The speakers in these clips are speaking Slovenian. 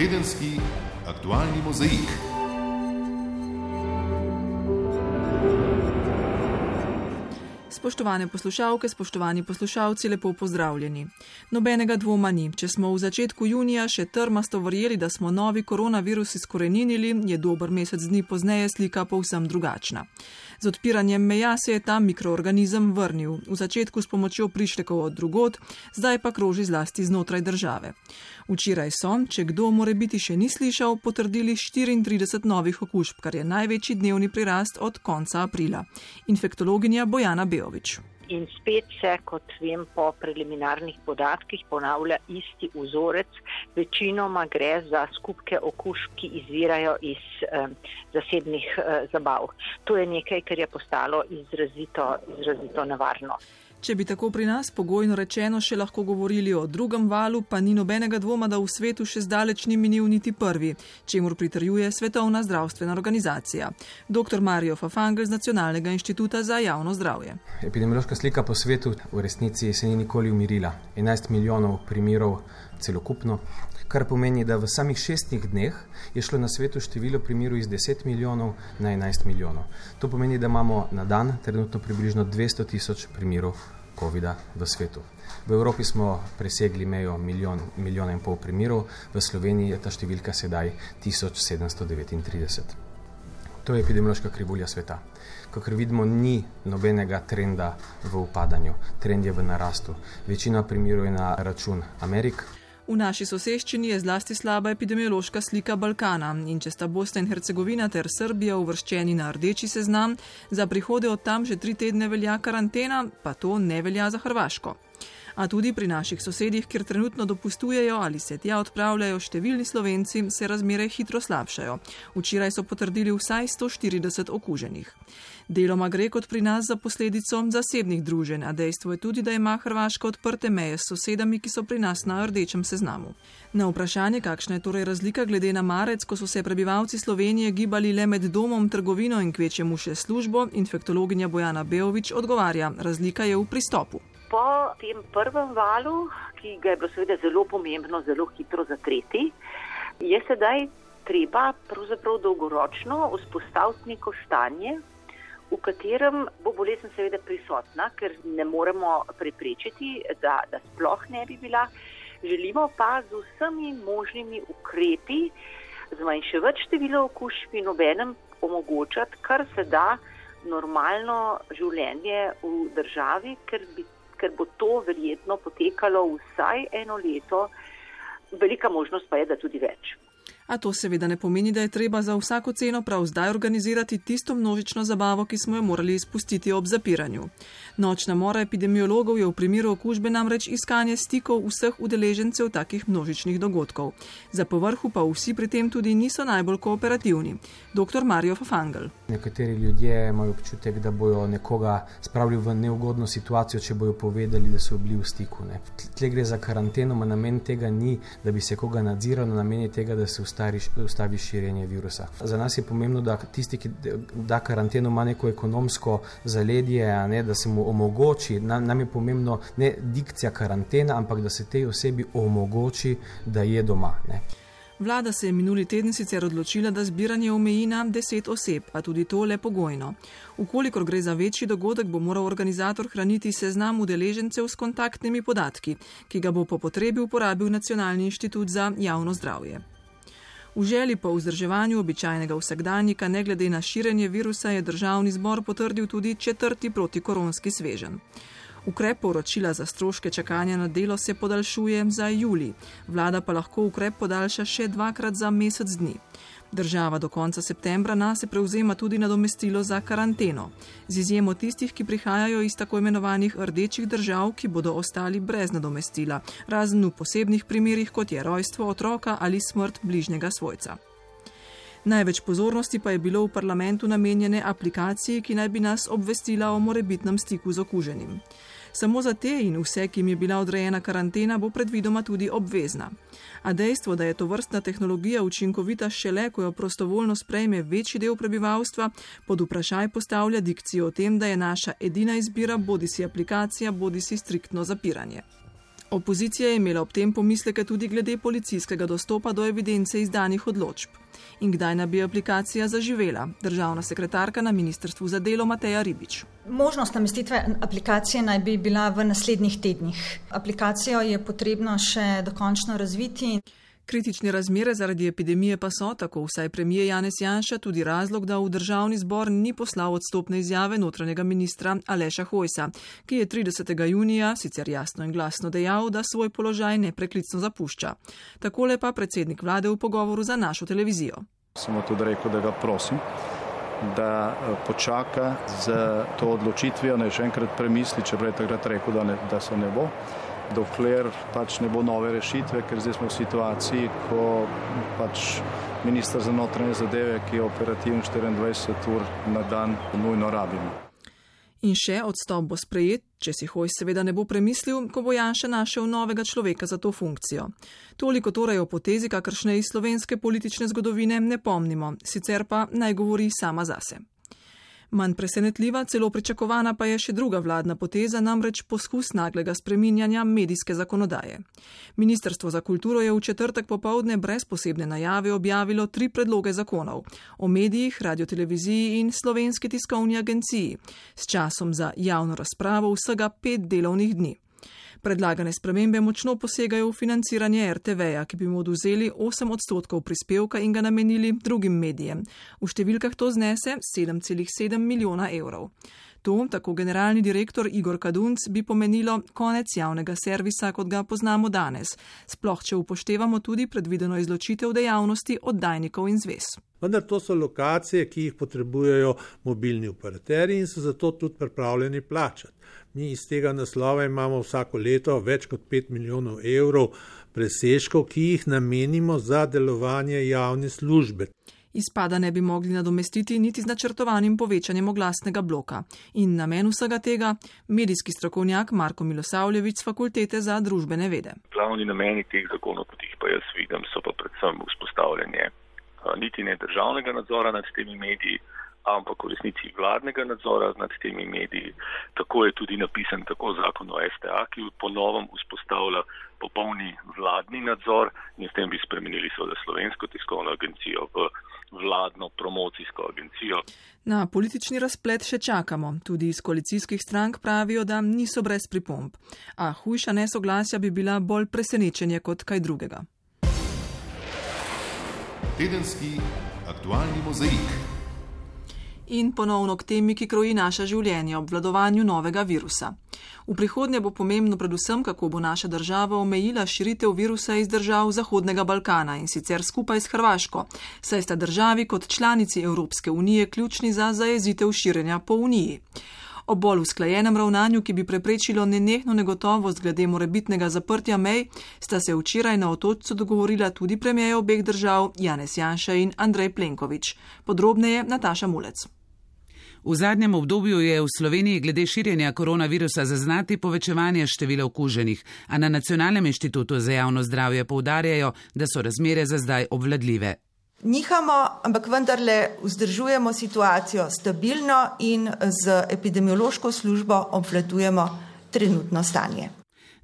tedenski aktualni mozaik. Spoštovane poslušalke, spoštovani poslušalci, lepo pozdravljeni. Nobenega dvoma ni. Če smo v začetku junija še trmasto verjeli, da smo novi koronavirus izkoreninili, je dober mesec dni pozneje slika povsem drugačna. Z odpiranjem meja se je ta mikroorganizem vrnil, v začetku s pomočjo prišlekov od drugot, zdaj pa kroži zlasti znotraj države. Včeraj so, če kdo more biti še ni slišal, potrdili 34 novih okužb, kar je največji dnevni prirast od konca aprila. Infektologinja Bojana Beovič in spet se, kot vem, po preliminarnih podatkih ponavlja isti vzorec. Večinoma gre za skupke okužb, ki izvirajo iz eh, zasebnih eh, zabav. To je nekaj, kar je postalo izrazito, izrazito nevarno. Če bi tako pri nas pogojno rečeno še lahko govorili o drugem valu, pa ni nobenega dvoma, da v svetu še zdaleč ni minil niti prvi, čemur pritrjuje Svetovna zdravstvena organizacija. Dr. Mario Fafangel z Nacionalnega inštituta za javno zdravje. Epidemiološka slika po svetu v resnici se ni nikoli umirila. 11 milijonov primerov celokupno, kar pomeni, da v samih šestih dneh je šlo na svetu število primerov iz 10 milijonov na 11 milijonov. To pomeni, da imamo na dan trenutno približno 200 tisoč primerov COVID-a v svetu. V Evropi smo presegli mejo milijon, milijona in pol primerov, v Sloveniji je ta številka sedaj 1739. To je epidemiološka krivulja sveta. Kot vidimo, ni nobenega trenda v upadanju, trend je v narastu. Večina primerov je na račun Amerik, V naši soseščini je zlasti slaba epidemiološka slika Balkana in če sta Bosna in Hercegovina ter Srbija uvrščeni na rdeči seznam, za prihode od tam že tri tedne velja karantena, pa to ne velja za Hrvaško. A tudi pri naših sosedih, kjer trenutno dopustujejo ali se tja odpravljajo številni slovenci, se razmere hitro slabšajo. Včeraj so potrdili vsaj 140 okuženih. Deloma gre kot pri nas za posledico zasebnih druženj, a dejstvo je tudi, da ima Hrvaška odprte meje s sosedami, ki so pri nas na rdečem seznamu. Na vprašanje, kakšna je torej razlika glede na marec, ko so se prebivalci Slovenije gibali le med domom, trgovino in kvečemu še službo, infektologinja Bojana Beovič odgovarja: razlika je v pristopu. Po tem prvem valu, ki ga je bilo seveda zelo pomembno, zelo hitro zatreti, je sedaj treba pravzaprav dolgoročno vzpostaviti neko stanje, v katerem bo bolezen seveda prisotna, ker ne moremo preprečiti, da, da sploh ne bi bila. Želimo pa z vsemi možnimi ukrepi zmanjševati število okužb in obenem omogočati, kar se da, normalno življenje v državi, ker, bi, ker bo to verjetno potekalo vsaj eno leto. Velika možnost pa je, da tudi več. A to seveda ne pomeni, da je treba za vsako ceno prav zdaj organizirati tisto množično zabavo, ki smo jo morali izpustiti ob zapiranju. Nočna mora epidemiologov je v primeru okužbe namreč iskanje stikov vseh udeležencev takih množičnih dogodkov. Za povrhu pa vsi pri tem tudi niso najbolj kooperativni. Dr. Mario Fafangel. Nekateri ljudje imajo občutek, da bojo nekoga spravili v neugodno situacijo, če bojo povedali, da so bili v stiku. Ne. Tle gre za karanteno, namen tega ni, da bi se koga nadziralo, namen je tega, da se ustavi ustavi širjenje virusa. Za nas je pomembno, da tisti, ki da karanteno, ima neko ekonomsko zaledje, ne, da se mu omogoči. Nam, nam je pomembno ne dikcija karantena, ampak da se tej osebi omogoči, da je doma. Ne. Vlada se je minuli teden sicer odločila, da zbiranje omeji na 10 oseb, a tudi to le pogojno. Ukolikor gre za večji dogodek, bo moral organizator hraniti seznam udeležencev s kontaktnimi podatki, ki ga bo po potrebi uporabil Nacionalni inštitut za javno zdravje. V želji po vzdrževanju običajnega vsakdanjika, ne glede na širjenje virusa, je državni zbor potrdil tudi četrti protikoronski svežen. Ukrep poročila za stroške čakanja na delo se podaljšuje za juli, vlada pa lahko ukrep podaljša še dvakrat za mesec dni. Država do konca septembra nas prevzema tudi nadomestilo za karanteno, z izjemo tistih, ki prihajajo iz tako imenovanih rdečih držav, ki bodo ostali brez nadomestila, razen v posebnih primerjih, kot je rojstvo otroka ali smrt bližnjega svojca. Največ pozornosti pa je bilo v parlamentu namenjene aplikaciji, ki naj bi nas obvestila o morebitnem stiku z okuženim. Samo za te in vse, ki jim je bila odrejena karantena, bo predvidoma tudi obvezna. A dejstvo, da je to vrstna tehnologija učinkovita šele, ko jo prostovoljno sprejme večji del prebivalstva, pod vprašaj postavlja dikcijo o tem, da je naša edina izbira bodi si aplikacija, bodi si striktno zapiranje. Opozicija je imela ob tem pomisleke tudi glede policijskega dostopa do evidence izdanih odločb. In kdaj naj bi aplikacija zaživela? Državna sekretarka na Ministrstvu za delo Mateja Ribič. Možnost namestitve aplikacije naj bi bila v naslednjih tednih. Aplikacijo je potrebno še dokončno razviti. Kritične razmere zaradi epidemije pa so, tako vsaj premije Janez Janša, tudi razlog, da v državni zbor ni poslal odstopne izjave notranjega ministra Aleša Hojsa, ki je 30. junija sicer jasno in glasno dejal, da svoj položaj nepreklicno zapušča. Takole pa predsednik vlade v pogovoru za našo televizijo. Samo tudi rekel, da ga prosim, da eh, počaka z to odločitvijo, naj še enkrat premisli, čeprav je takrat rekel, da, ne, da se ne bo dokler pač ne bo nove rešitve, ker zdaj smo v situaciji, ko pač ministr za notranje zadeve, ki je operativen 24 ur na dan, nujno rabimo. In še odstop bo sprejet, če si hoj seveda ne bo premislil, ko bo Janša našel novega človeka za to funkcijo. Toliko torej o potezi, kakršne iz slovenske politične zgodovine ne pomnimo, sicer pa naj govori sama zase. Manj presenetljiva, celo pričakovana pa je še druga vladna poteza, namreč poskus naglega spreminjanja medijske zakonodaje. Ministrstvo za kulturo je v četrtek popovdne brez posebne najave objavilo tri predloge zakonov o medijih, radioteleviziji in slovenski tiskovni agenciji s časom za javno razpravo vsega pet delovnih dni. Predlagane spremembe močno posegajo v financiranje RTV-ja, ki bi mu oduzeli 8 odstotkov prispevka in ga namenili drugim medijem. V številkah to znese 7,7 milijona evrov. To, tako generalni direktor Igor Kadunc, bi pomenilo konec javnega servisa, kot ga poznamo danes, sploh če upoštevamo tudi predvideno izločitev dejavnosti oddajnikov in zvez. Vendar to so lokacije, ki jih potrebujejo mobilni operaterji in so zato tudi pripravljeni plačati. Mi iz tega naslova imamo vsako leto več kot 5 milijonov evrov presežkov, ki jih namenimo za delovanje javne službe. Izpada ne bi mogli nadomestiti niti z načrtovanim povečanjem oglasnega bloka. In namen vsega tega medijski strokovnjak Marko Milosavljevič z Fakultete za družbene vede. Glavni nameni teh zakonov, kot jih pa jaz vidim, so pa predvsem vzpostavljanje niti ne državnega nadzora nad temi mediji, ampak v resnici vladnega nadzora nad temi mediji. Tako je tudi napisan tako zakon o STA, ki ponovem vzpostavlja popolni vladni nadzor in s tem bi spremenili seveda slovensko tiskovno agencijo v vladno promocijsko agencijo. Na politični razplet še čakamo. Tudi iz koalicijskih strank pravijo, da niso brez pripomb. A hujša nesoglasja bi bila bolj presenečenje kot kaj drugega. Tedenski aktualni mozaik in ponovno k temi, ki kroji naša življenja, obvladovanju novega virusa. V prihodnje bo pomembno predvsem, kako bo naša država omejila širitev virusa iz držav Zahodnega Balkana in sicer skupaj s Hrvaško, saj sta državi kot članici Evropske unije ključni za zajezitev širjenja po uniji. O bolj usklajenem ravnanju, ki bi preprečilo nenehno negotovost glede morebitnega zaprtja mej, sta se včeraj na otočcu dogovorila tudi premijejo obeh držav Janez Janša in Andrej Plenković. Podrobneje Nataša Mulec. V zadnjem obdobju je v Sloveniji glede širjenja koronavirusa zaznati povečevanje števila okuženih, a na Nacionalnem inštitutu za javno zdravje poudarjajo, da so razmere za zdaj obvladljive. Nihamo, ampak vendarle vzdržujemo situacijo stabilno in z epidemiološko službo obvladujemo trenutno stanje.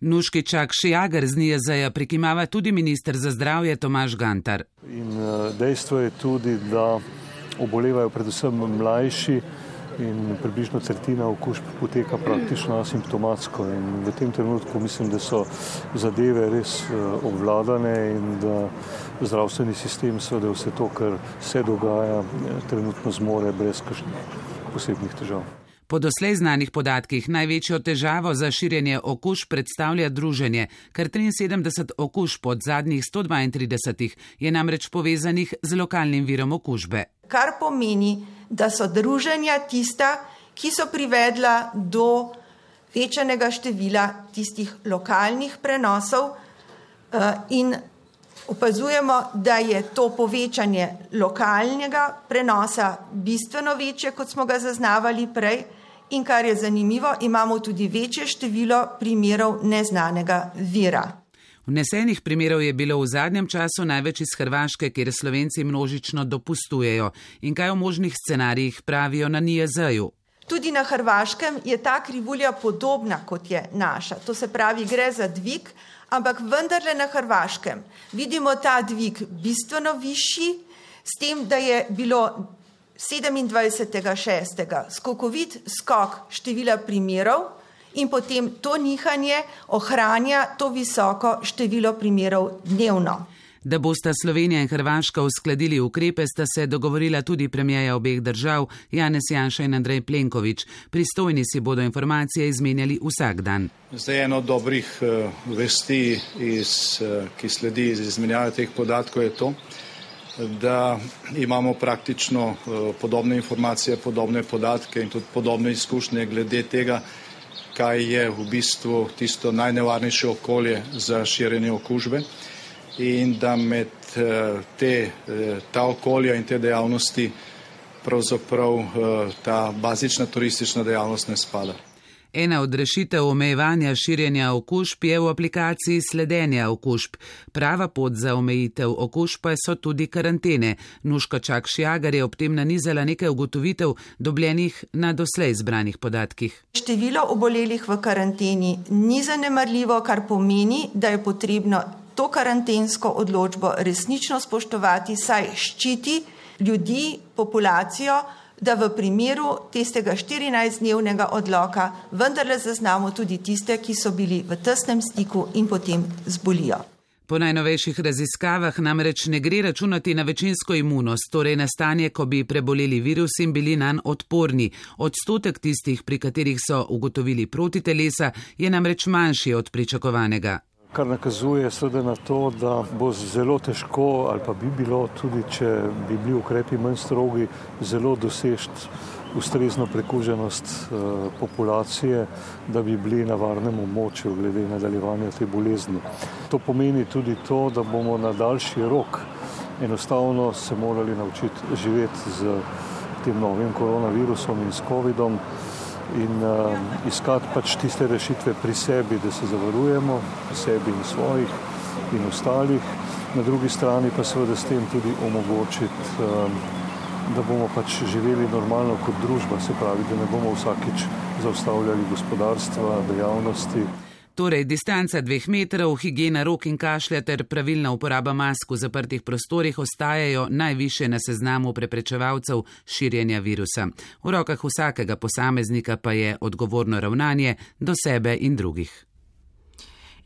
Nuški čak Šijagar z NIJZ-ja prikimava tudi minister za zdravje Tomaš Gantar. In eh, dejstvo je tudi, da obolevajo predvsem mlajši in približno tretjina okužb poteka praktično asimptomatsko. In v tem trenutku mislim, da so zadeve res eh, obvladane in da zdravstveni sistem seveda vse to, kar se dogaja, eh, trenutno zmore brez kakšnih posebnih težav. Po doslej znanih podatkih največjo težavo za širjenje okužb predstavlja druženje, ker 73 okužb od zadnjih 132 je namreč povezanih z lokalnim virom okužbe. Kar pomeni, da so druženja tista, ki so privedla do večanega števila tistih lokalnih prenosov eh, in opazujemo, da je to povečanje lokalnega prenosa bistveno večje, kot smo ga zaznavali prej. In kar je zanimivo, imamo tudi večje število primerov neznanega vira. Vnesenih primerov je bilo v zadnjem času največ iz Hrvaške, kjer Slovenci množično dopustujejo in kaj o možnih scenarijih pravijo na NIJZ-ju. Tudi na Hrvaškem je ta krivulja podobna kot je naša. To se pravi, gre za dvig, ampak vendarle na Hrvaškem vidimo ta dvig bistveno višji, s tem, da je bilo 27.6. skokovit skok števila primerov in potem to nihanje ohranja to visoko število primerov dnevno. Da bosta Slovenija in Hrvaška uskladili ukrepe, sta se dogovorila tudi premijeja obeh držav, Janez Janša in Andrej Plenković. Pristojni si bodo informacije izmenjali vsak dan. Zdaj eno od dobrih uh, vesti, iz, uh, ki sledi iz izmenjave teh podatkov, je to, da imamo praktično uh, podobne informacije, podobne podatke in tudi podobne izkušnje glede tega, kaj je v bistvu tisto najnevarnejše okolje za širjenje okužbe in da med eh, te, eh, ta okolja in te dejavnosti pravzaprav eh, ta bazična turistična dejavnost ne spada. Ena od rešitev omejevanja širjenja okužb je v aplikaciji sledenja okužb. Prava pot za omejitev okužb pa so tudi karantene. Nuška Čak Šjagar je ob tem nanizala nekaj ugotovitev, dobljenih na doslej zbranih podatkih. Število obolelih v karanteni ni zanemarljivo, kar pomeni, da je potrebno to karantensko odločbo resnično spoštovati, saj ščiti ljudi, populacijo, da v primeru tistega 14-dnevnega odloka vendarle zaznamo tudi tiste, ki so bili v tesnem stiku in potem zbolijo. Po najnovejših raziskavah namreč ne gre računati na večinsko imunost, torej na stanje, ko bi preboleli virus in bili nanj odporni. Odstotek tistih, pri katerih so ugotovili protitelesa, je namreč manjši od pričakovanega kar nakazuje seveda na to, da bo zelo težko ali pa bi bilo tudi, če bi bili ukrepi manj strogi, zelo dosežti ustrezno prekuženost uh, populacije, da bi bili na varnem območju glede nadaljevanja te bolezni. To pomeni tudi to, da bomo na daljši rok enostavno se morali naučiti živeti z tem novim koronavirusom in s COVID-om in uh, iskati pač tiste rešitve pri sebi, da se zavarujemo, pri sebi in svojih in ostalih, na drugi strani pa seveda s tem tudi omogočiti, uh, da bomo pač živeli normalno kot družba, se pravi, da ne bomo vsakič zaustavljali gospodarstva, dejavnosti. Torej, distanca dveh metrov, higiena rok in kašlja ter pravilna uporaba mask v zaprtih prostorih ostajajo najviše na seznamu preprečevalcev širjenja virusa. V rokah vsakega posameznika pa je odgovorno ravnanje do sebe in drugih.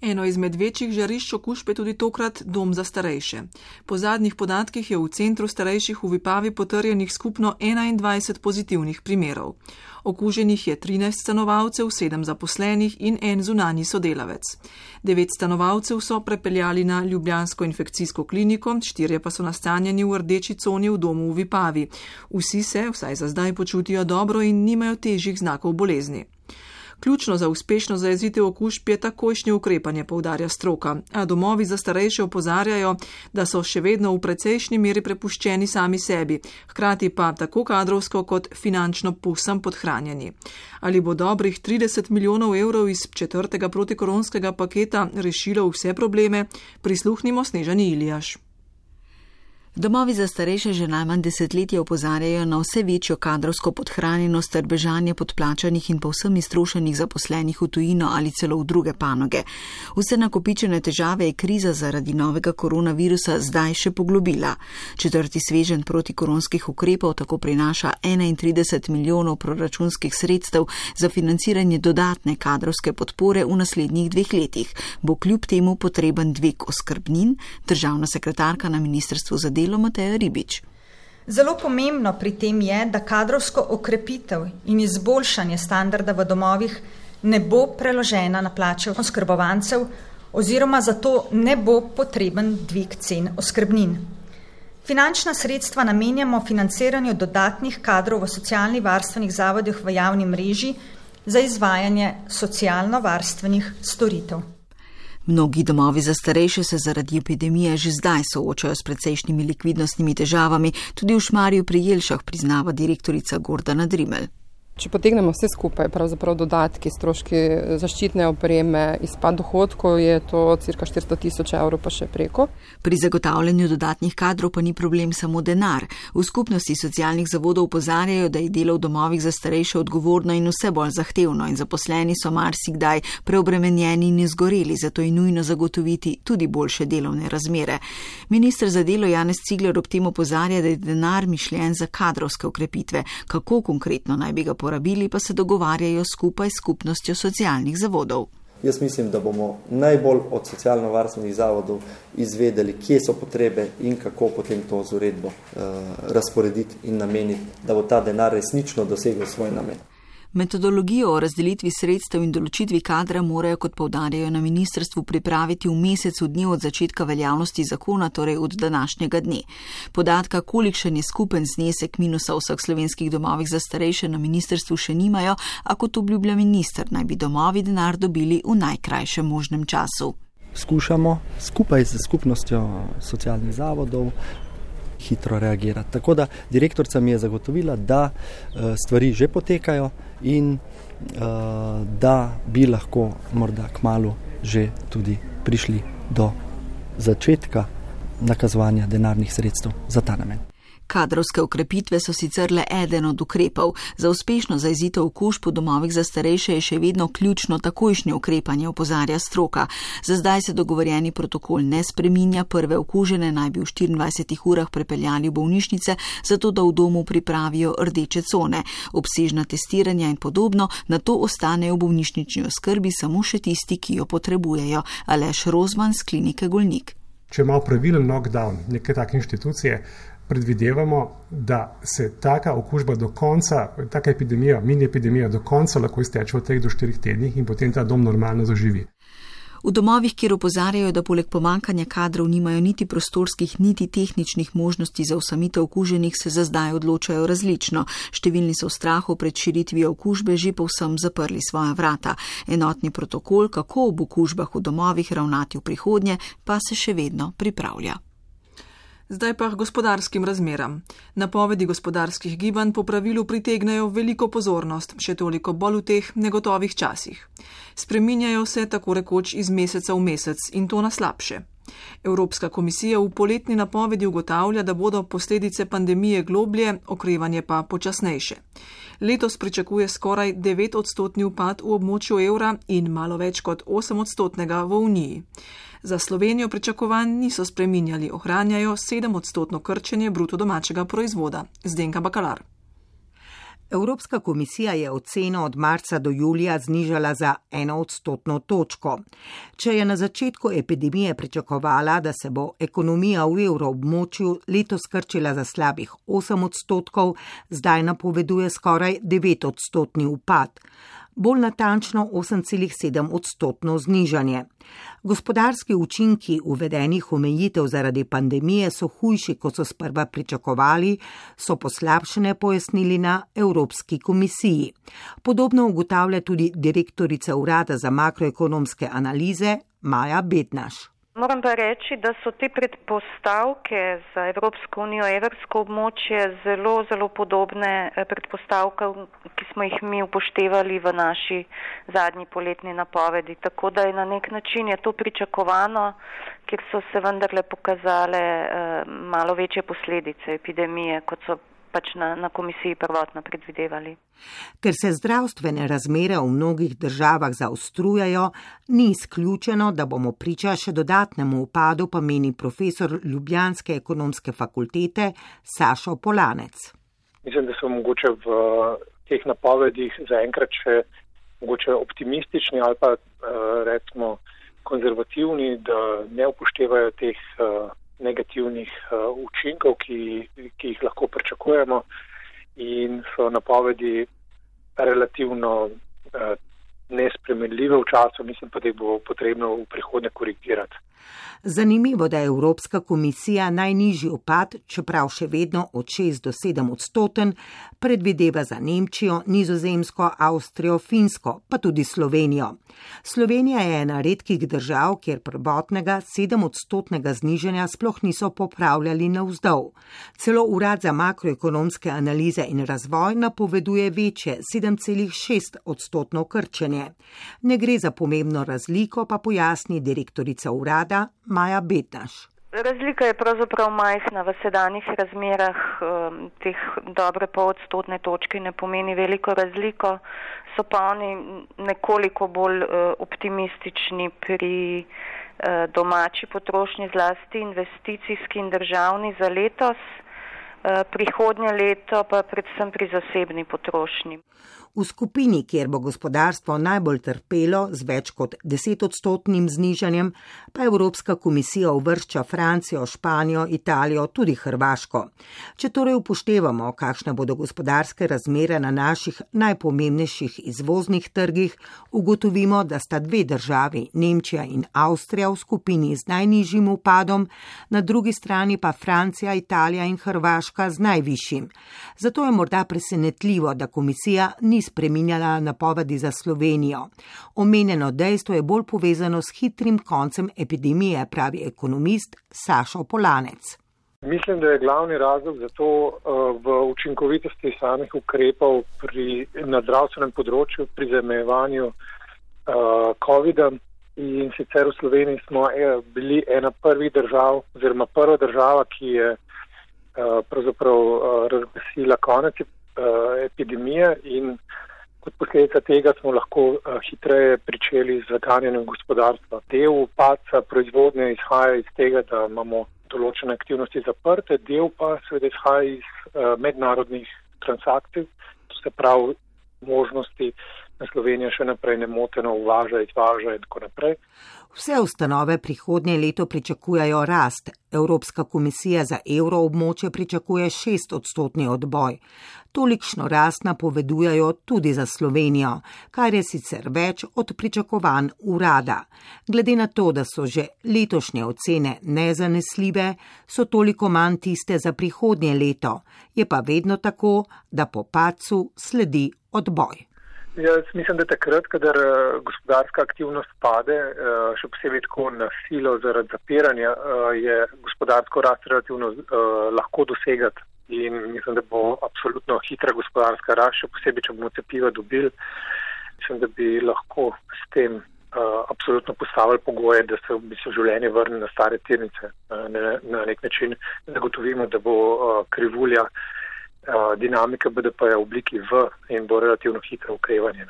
Eno izmed večjih žarišč okužbe je tudi tokrat dom za starejše. Po zadnjih podatkih je v centru starejših v Vipavi potrjenih skupno 21 pozitivnih primerov. Okuženih je 13 stanovalcev, 7 zaposlenih in en zunani sodelavec. Devet stanovalcev so prepeljali na Ljubljansko infekcijsko kliniko, štirje pa so nastanjeni v rdeči coni v domu v Vipavi. Vsi se, vsaj za zdaj, počutijo dobro in nimajo težjih znakov bolezni. Ključno za uspešno zajezitev okužb je takojšnje ukrepanje, povdarja stroka, a domovi za starejše opozarjajo, da so še vedno v precejšnji meri prepuščeni sami sebi, hkrati pa tako kadrovsko kot finančno povsem podhranjeni. Ali bo dobrih 30 milijonov evrov iz četrtega protikoronskega paketa rešilo vse probleme, prisluhnimo Snežani Iljaš. Domovi za starejše že najmanj desetletje opozarjajo na vse večjo kadrovsko podhranjenost ter bežanje podplačanih in povsem iztrošenih zaposlenih v tujino ali celo v druge panoge. Vse nakopičene težave je kriza zaradi novega koronavirusa zdaj še poglobila. Četrti svežen protikoronskih ukrepov tako prinaša 31 milijonov proračunskih sredstev za financiranje dodatne kadrovske podpore v naslednjih dveh letih. Bo kljub temu potreben dvig oskrbnin, državna sekretarka na Ministrstvu za delo Mateja Ribič. Zelo pomembno pri tem je, da kadrovsko okrepitev in izboljšanje standarda v domovih ne bo preložena na plače oskrbovancev oziroma zato ne bo potreben dvig cen oskrbnin. Finančna sredstva namenjamo financiranju dodatnih kadrov v socialnih varstvenih zavodih v javni mreži za izvajanje socialno-varstvenih storitev. Mnogi domovi za starejše se zaradi epidemije že zdaj soočajo s precejšnjimi likvidnostnimi težavami, tudi v Šmarju pri Jelšah priznava direktorica Gordana Drimel. Če potegnemo vse skupaj, pravzaprav dodatki, stroški zaščitne opreme, izpad dohodkov, je to cirka 400 tisoč evrov pa še preko. Pri zagotavljanju dodatnih kadrov pa ni problem samo denar. V skupnosti socialnih zavodov upozarjajo, da je delo v domovih za starejše odgovorno in vse bolj zahtevno in zaposleni so marsikdaj preobremenjeni in izgoreli, zato je nujno zagotoviti tudi boljše delovne razmere. Ministr za delo Janez Cigler ob tem opozarja, da je denar mišljen za kadrovske ukrepitve. Kako konkretno naj bi ga porabili? pa se dogovarjajo skupaj s skupnostjo socialnih zavodov. Jaz mislim, da bomo najbolj od socialno-varstvenih zavodov izvedeli, kje so potrebe in kako potem to z uredbo uh, razporediti in nameniti, da bo ta denar resnično dosegel svoj namen. Metodologijo o razdelitvi sredstev in določitvi kadra morajo, kot povdarjajo na ministrstvu, pripraviti v mesecu dni od začetka veljavnosti zakona, torej od današnjega dne. Podatka, kolikšen je skupen znesek minusa v vseh slovenskih domovih za starejše, na ministrstvu še nimajo, a kot obljublja minister, naj bi domovi denar dobili v najkrajšem možnem času. Skušamo skupaj z skupnostjo socialnih zavodov hitro reagirati. Tako da direktorica mi je zagotovila, da eh, stvari že potekajo in uh, da bi lahko morda kmalo že tudi prišli do začetka nakazovanja denarnih sredstev za ta namen. Kadrovske ukrepitve so sicer le eden od ukrepov. Za uspešno zaizitev okužb v domovih za starejše je še vedno ključno takojšnje ukrepanje, opozarja stroka. Za zdaj se dogovorjeni protokol ne spreminja, prve okužene naj bi v 24 urah prepeljali v bolnišnice, zato da v domu pripravijo rdeče cone. Obsežna testiranja in podobno, na to ostanejo v bolnišnični oskrbi samo še tisti, ki jo potrebujejo. Aleš Rozman z klinike Golnik. Če imamo pravilen lockdown neke take inštitucije, predvidevamo, da se taka okužba do konca, taka epidemija, mini epidemija do konca lahko izteče v teh do štirih tednih in potem ta dom normalno zaživi. V domovih, kjer opozarjajo, da poleg pomankanja kadrov nimajo niti prostorskih, niti tehničnih možnosti za usamitev okuženih, se za zdaj odločajo različno. Številni so v strahu pred širitvijo okužbe že povsem zaprli svoja vrata. Enotni protokol, kako ob okužbah v domovih ravnati v prihodnje, pa se še vedno pripravlja. Zdaj pa k gospodarskim razmeram. Napovedi gospodarskih gibanj po pravilu pritegnajo veliko pozornost, še toliko bolj v teh negotovih časih. Spreminjajo se tako rekoč iz meseca v mesec in to na slabše. Evropska komisija v poletni napovedi ugotavlja, da bodo posledice pandemije globlje, okrevanje pa počasnejše. Letos pričakuje skoraj 9 odstotni upad v območju evra in malo več kot 8 odstotnega v Uniji. Za Slovenijo pričakovanj niso spreminjali, ohranjajo 7 odstotno krčenje bruto domačega proizvoda. Zdenka Bakalar. Evropska komisija je oceno od marca do julija znižala za eno odstotno točko. Če je na začetku epidemije pričakovala, da se bo ekonomija v evroobmočju letos krčila za slabih 8 odstotkov, zdaj napoveduje skoraj 9 odstotni upad bolj natančno 8,7 odstotno znižanje. Gospodarski učinki uvedenih omejitev zaradi pandemije so hujši, kot so sprva pričakovali, so poslabšene pojasnili na Evropski komisiji. Podobno ugotavlja tudi direktorica Urada za makroekonomske analize Maja Bednaš. Moram pa reči, da so te predpostavke za Evropsko unijo, evrsko območje zelo, zelo podobne eh, predpostavkam, ki smo jih mi upoštevali v naši zadnji poletni napovedi. Tako da je na nek način je to pričakovano, ker so se vendarle pokazale eh, malo večje posledice epidemije, kot so pač na, na komisiji prvotno predvidevali. Ker se zdravstvene razmere v mnogih državah zaostrujajo, ni izključeno, da bomo priča še dodatnemu upadu, pa meni profesor Ljubljanske ekonomske fakultete Sašo Polanec. Mislim, da so mogoče v teh napovedih zaenkrat še mogoče optimistični ali pa recimo konzervativni, da ne upoštevajo teh negativnih uh, učinkov, ki, ki jih lahko pričakujemo, in so napovedi relativno uh, nespremljive v času, mislim pa, da jih bo potrebno v prihodnje korigirati. Zanimivo, da je Evropska komisija najnižji upad, čeprav še vedno od 6 do 7 odstoten, predvideva za Nemčijo, Nizozemsko, Avstrijo, Finsko, pa tudi Slovenijo. Slovenija je ena redkih držav, kjer prvotnega 7 odstotnega znižanja sploh niso popravljali na vzdolj. Celo Urad za makroekonomske analize in razvoj napoveduje večje 7,6 odstotno krčenje. Ne gre za pomembno razliko, pa pojasni direktorica urada Maja Betnaš. Razlika je pravzaprav majhna. V sedanjih razmerah, um, teh dobre pol odstotne točke ne pomeni veliko razliko, so pa oni nekoliko bolj uh, optimistični pri uh, domači potrošnji, zlasti investicijski in državni za letos, prihodnje leto pa predvsem pri zasebni potrošnji. V skupini, kjer bo gospodarstvo najbolj trpelo z več kot desetodstotnim znižanjem, pa Evropska komisija uvršča Francijo, Španijo, Italijo, tudi Hrvaško. Če torej upoštevamo, kakšne bodo gospodarske razmere na naših najpomembnejših izvoznih trgih, ugotovimo, da sta dve državi, Nemčija in Avstrija, v skupini z najnižjim upadom, na drugi strani pa Francija, Italija in Hrvaška z najvišjim. Zato je morda presenetljivo, da komisija ni spreminjala napovedi za Slovenijo. Omenjeno dejstvo je bolj povezano s hitrim koncem epidemije, pravi ekonomist Sašo Polanec. Mislim, da je glavni razlog za to uh, v učinkovitosti samih ukrepov pri, na zdravstvenem področju pri zamejevanju uh, COVID-a. In sicer v Sloveniji smo eh, bili ena prvih držav, oziroma prva država, ki je pravzaprav uh, razglasila konec uh, epidemije in kot posledica tega smo lahko hitreje pričeli z zaganjanjem gospodarstva. Del paca proizvodnje izhaja iz tega, da imamo določene aktivnosti zaprte, del pa seveda izhaja iz mednarodnih transakcij, to se pravi možnosti, Slovenija še naprej nemoteno uvaža, izvaža in tako naprej. Vse ustanove prihodnje leto pričakujejo rast. Evropska komisija za evroobmočje pričakuje šest odstotni odboj. Tolikšno rast napovedujajo tudi za Slovenijo, kar je sicer več od pričakovanj urada. Glede na to, da so že letošnje ocene nezanesljive, so toliko manj tiste za prihodnje leto. Je pa vedno tako, da po pacu sledi odboj. Jaz mislim, da takrat, kadar eh, gospodarska aktivnost pade, eh, še posebej tako na silo zaradi zapiranja, eh, je gospodarsko rast relativno lahko dosegati in mislim, da bo absolutno hitra gospodarska rast, še posebej, če bomo cepiva dobili. Mislim, da bi lahko s tem absolutno postavili pogoje, da se v bistvu življenje vrne na stare tirnice. Na nek način zagotovimo, da bo krivulja dinamika BDP-ja v obliki V in bo relativno hitro ukrevanje.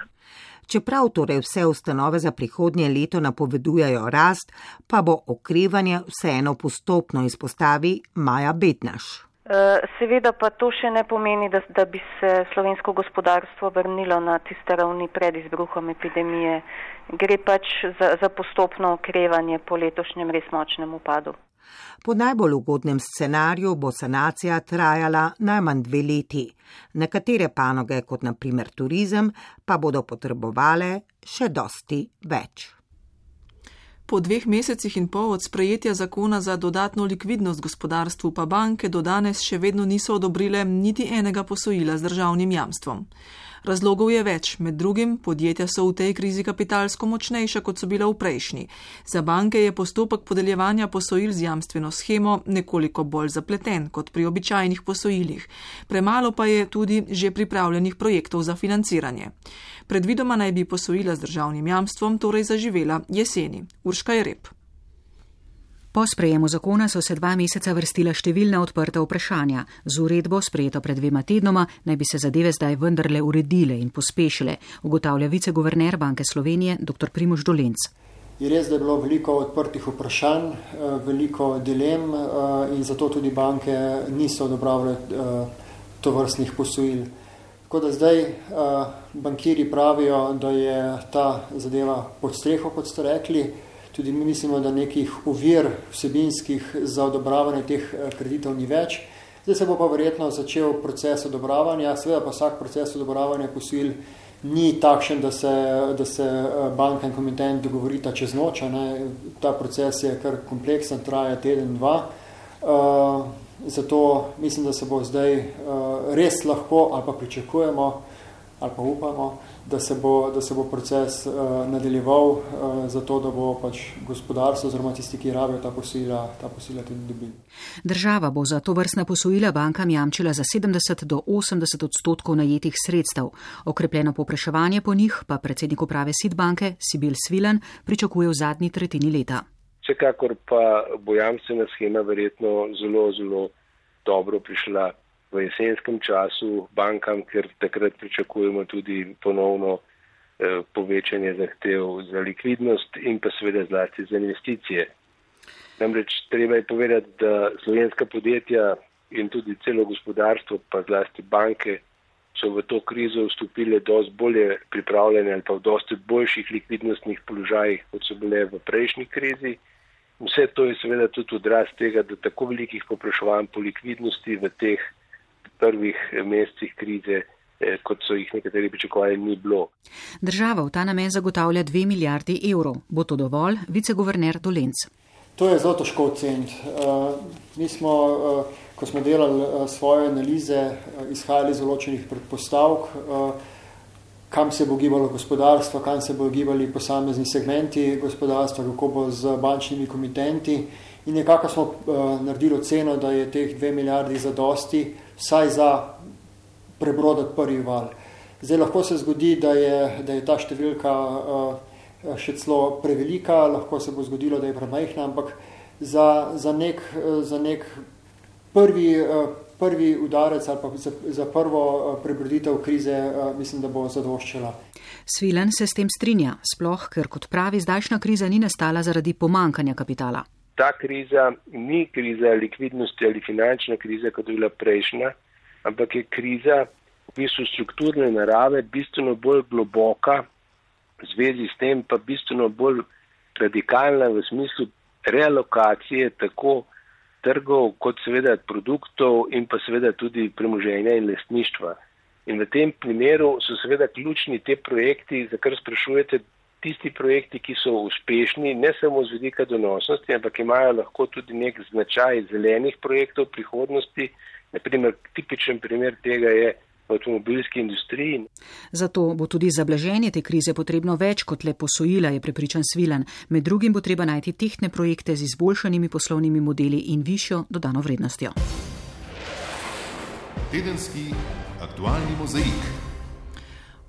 Čeprav torej vse ustanove za prihodnje leto napovedujejo rast, pa bo okrevanje vseeno postopno izpostavi Maja Betnaš. Seveda pa to še ne pomeni, da, da bi se slovensko gospodarstvo vrnilo na tiste ravni pred izbruhom epidemije. Gre pač za, za postopno okrevanje po letošnjem res močnem upadu. Po najbolj ugodnem scenariju bo sanacija trajala najmanj dve leti. Nekatere panoge, kot naprimer turizem, pa bodo potrebovale še dosti več. Po dveh mesecih in pol od sprejetja zakona za dodatno likvidnost gospodarstvu pa banke do danes še vedno niso odobrile niti enega posojila z državnim jamstvom. Razlogov je več, med drugim podjetja so v tej krizi kapitalsko močnejša, kot so bila v prejšnji. Za banke je postopek podeljevanja posojil z jamstveno schemo nekoliko bolj zapleten kot pri običajnih posojilih. Premalo pa je tudi že pripravljenih projektov za financiranje. Predvidoma naj bi posojila z državnim jamstvom torej zaživela jeseni. Urška je rep. Po sprejemu zakona so se dva meseca vrstila številna odprta vprašanja. Z uredbo, sprejeto pred dvema tednoma, naj bi se zadeve zdaj vendarle uredile in pospešile, ugotavlja viceguverner Banke Slovenije dr. Primož Dolenc. Je res, da je bilo veliko odprtih vprašanj, eh, veliko dilem eh, in zato tudi banke niso odobravale eh, to vrstnih posojil. Tako da zdaj bankiri pravijo, da je ta zadeva pod streho, kot ste rekli, Tudi mi mislimo, da nekih uvir vsebinskih za odobravanje teh eh, kreditov ni več. Zdaj se bo pa verjetno začel proces odobravanja, seveda pa vsak proces odobravanja posojil ni takšen, da se, da se banka in komitent dogovorita čez noč. Ne. Ta proces je kar kompleksen, traja teden, dva. Uh, zato mislim, da se bo zdaj uh, res lahko ali pa pričakujemo ali pa upamo, da se bo, da se bo proces uh, nadaljeval uh, zato, da bo pač gospodarstvo oziroma tisti, ki rabijo ta posojila, ta posojila tudi dobili. Država bo za to vrstna posojila bankam jamčila za 70 do 80 odstotkov najetih sredstev. Okrepljeno popraševanje po njih pa predsednik uprave Sidbanke Sibil Svilan pričakuje v zadnji tretjini leta. Vsekakor pa bo jamstvena schema verjetno zelo, zelo dobro prišla v jesenskem času bankam, ker takrat pričakujemo tudi ponovno eh, povečanje zahtev za likvidnost in pa seveda zlasti za investicije. Namreč treba je povedati, da slovenska podjetja in tudi celo gospodarstvo, pa zlasti banke, so v to krizo vstopile dosti bolje pripravljene ali pa v dosti boljših likvidnostnih položajih, kot so bile v prejšnji krizi. Vse to je seveda tudi odraz tega, da tako velikih popraševanj po likvidnosti v teh prvih mesecih krize, eh, kot so jih nekateri pričakovali, ni bilo. Država v ta namen zagotavlja 2 milijardi evrov. Bo to dovolj, viceguverner Dolenc? To je zelo težko oceniti. Uh, mi smo, ko smo delali svoje analize, izhajali iz določenih predpostavk, kam se bo gibalo gospodarstvo, kam se bo gibali posamezni segmenti gospodarstva, kako bo z bančnimi komitenti. In nekako smo naredili oceno, da je teh 2 milijardi za dosti, vsaj za prebrodati prvi val. Zdaj lahko se zgodi, da je, da je ta številka uh, še celo prevelika, lahko se bo zgodilo, da je premajhna, ampak za, za, nek, za nek prvi, uh, prvi udarec ali pa za, za prvo prebroditev krize mislim, da bo zadoščila. Svilen se s tem strinja, sploh ker kot pravi, zdajšnja kriza ni nastala zaradi pomankanja kapitala ta kriza ni kriza likvidnosti ali finančna kriza, kot je bila prejšnja, ampak je kriza v bistvu strukturne narave, bistveno bolj globoka, v zvezi s tem pa bistveno bolj radikalna v smislu realokacije tako trgov kot seveda produktov in pa seveda tudi premoženja in lastništva. In v tem primeru so seveda ključni te projekti, za kar sprašujete, tisti projekti, ki so uspešni, ne samo z vidika donosnosti, ampak imajo lahko tudi nek značaj zelenih projektov prihodnosti. Naprimer, tipičen primer tega je v avtomobilski industriji. Zato bo tudi za blaženje te krize potrebno več kot le posojila, je prepričan Svilan. Med drugim bo treba najti tehtne projekte z izboljšanimi poslovnimi modeli in višjo dodano vrednostjo. Tedenski aktualni mozaik.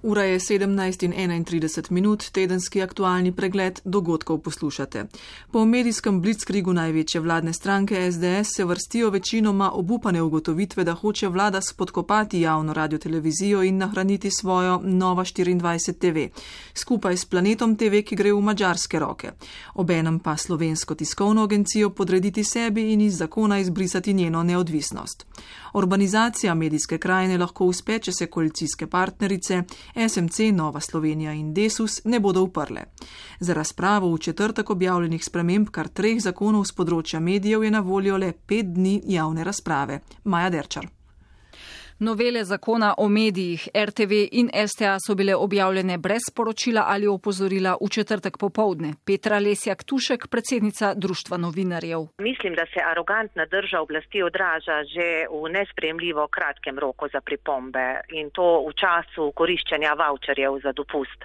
Ura je 17 in 31 minut, tedenski aktualni pregled dogodkov poslušate. Po medijskem blitzkrigu največje vladne stranke SDS se vrstijo večinoma obupane ugotovitve, da hoče vlada spodkopati javno radiotelevizijo in nahraniti svojo Nova 24 TV, skupaj s Planetom TV, ki gre v mađarske roke. Obenem pa slovensko tiskovno agencijo podrediti sebi in iz zakona izbrisati njeno neodvisnost. Urbanizacija medijske krajine lahko uspe, če se koalicijske partnerice SMC, Nova Slovenija in Desus ne bodo uprle. Za razpravo v četrtek objavljenih sprememb kar treh zakonov z področja medijev je na voljo le pet dni javne razprave. Maja Derčar. Novele zakona o medijih RTV in STA so bile objavljene brez poročila ali opozorila v četrtek popovdne. Petra Lesjak Tušek, predsednica Društva novinarjev. Mislim, da se arogantna drža oblasti odraža že v nespremljivo kratkem roku za pripombe in to v času koriščanja voucherjev za dopust.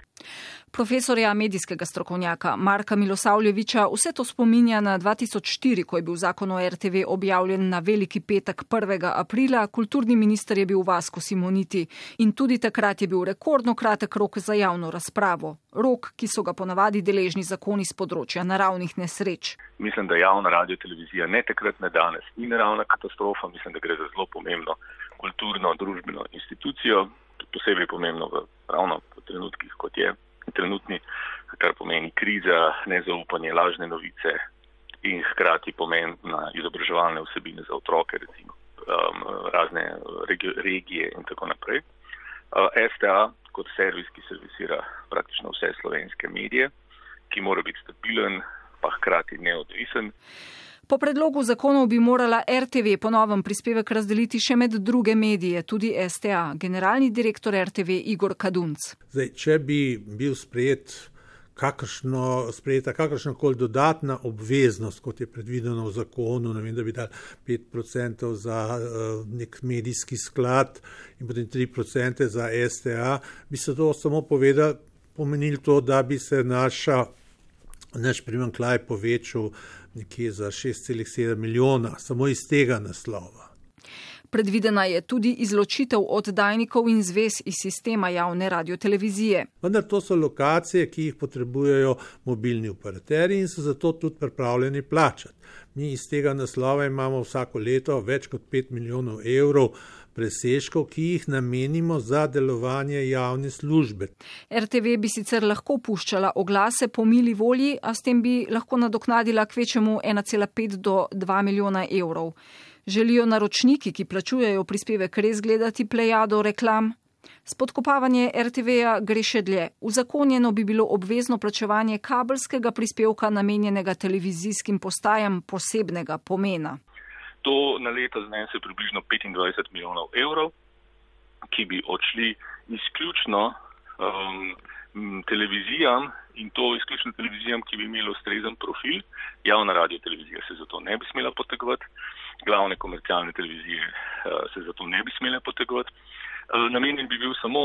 Profesorja medijskega strokovnjaka Marka Milosavljeviča vse to spominja na 2004, ko je bil zakon o RTV objavljen na veliki petek 1. aprila, kulturni minister je bil Vasko Simoniti in tudi takrat je bil rekordno kratek rok za javno razpravo. Rok, ki so ga ponavadi deležni zakoni z področja naravnih nesreč. Mislim, da javna radiotelevizija ne takrat, ne danes ni naravna katastrofa, mislim, da gre za zelo pomembno kulturno, družbeno institucijo, posebej pomembno v ravno v trenutkih, kot je trenutni, kar pomeni kriza, nezaupanje, lažne novice in hkrati pomen na izobraževalne vsebine za otroke, recimo um, razne regi regije in tako naprej. Uh, STA kot servis, ki servisira praktično vse slovenske medije, ki mora biti stabilen, pa hkrati neodvisen. Po predlogu zakonov bi morala RTV ponovem prispevek razdeliti še med druge medije, tudi STA, generalni direktor RTV Igor Kadunc. Zdaj, če bi bil sprejet kakršno, sprejeta kakršna koli dodatna obveznost, kot je predvideno v zakonu, vem, da bi dal 5% za uh, nek medijski sklad in potem 3% za STA, bi se to samo povedal, pomenilo to, da bi se naša, naš primankljaj povečal nekje za 6,7 milijona, samo iz tega naslova. Predvidena je tudi izločitev oddajnikov in zvez iz sistema javne radiotelevizije. Vendar to so lokacije, ki jih potrebujejo mobilni operaterji in so zato tudi pripravljeni plačati. Mi iz tega naslova imamo vsako leto več kot 5 milijonov evrov presežkov, ki jih namenimo za delovanje javne službe. RTV bi sicer lahko puščala oglase po mili volji, a s tem bi lahko nadoknadila kvečemu 1,5 do 2 milijona evrov. Želijo naročniki, ki plačujejo prispevek, res gledati plejado reklam? Spodkopavanje RTV-ja gre še dlje. Uzakonjeno bi bilo obvezno plačevanje kabelskega prispevka namenjenega televizijskim postajam posebnega pomena. To na leto znese približno 25 milijonov evrov, ki bi odšli izključno um, televizijam in to izključno televizijam, ki bi imeli ustrezen profil. Javna radio televizija se zato ne bi smela potegovati glavne komercialne televizije eh, se zato ne bi smele potegovati. Eh, namenjen bi bil samo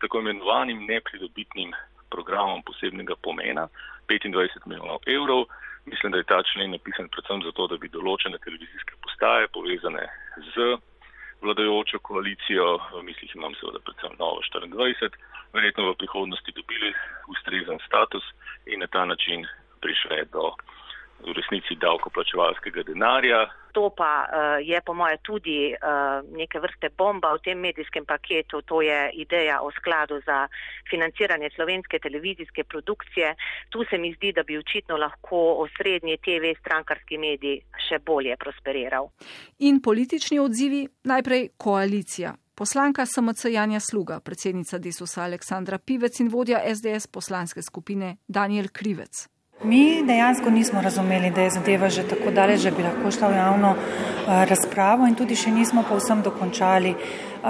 tako imenovanim nepridobitnim programom posebnega pomena, 25 milijonov evrov. Mislim, da je ta člen napisan predvsem zato, da bi določene televizijske postaje povezane z vladajočo koalicijo, v mislih imam seveda predvsem Novo 24, verjetno v prihodnosti dobili ustrezen status in na ta način prišle do v resnici davkoplačevalskega denarja. To pa uh, je po moje tudi uh, neke vrste bomba v tem medijskem paketu, to je ideja o skladu za financiranje slovenske televizijske produkcije. Tu se mi zdi, da bi očitno lahko osrednji TV strankarski medij še bolje prosperiral. In politični odzivi, najprej koalicija. Poslanka SMC Janja Sluga, predsednica Desusa Aleksandra Pivec in vodja SDS poslanske skupine Daniel Krivec. Mi dejansko nismo razumeli, da je zadeva že tako daleč, da bi lahko šla v javno eh, razpravo in tudi še nismo povsem dokončali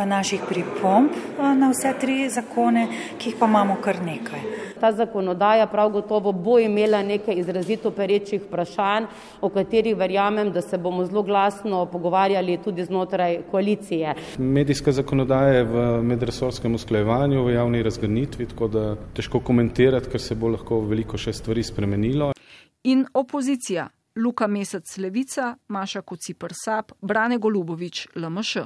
naših pripomb na vse tri zakone, ki jih pa imamo kar nekaj. Ta zakonodaja prav gotovo bo imela nekaj izrazito perečih vprašanj, o katerih verjamem, da se bomo zelo glasno pogovarjali tudi znotraj koalicije. Medijska zakonodaja je v medresorskem usklajevanju, v javni razgrnitvi, tako da težko komentirati, ker se bo lahko veliko še stvari spremenilo. In opozicija. Luka Mesec Levica, Maša Kocipr Sap, Brane Golubovič, LMŠ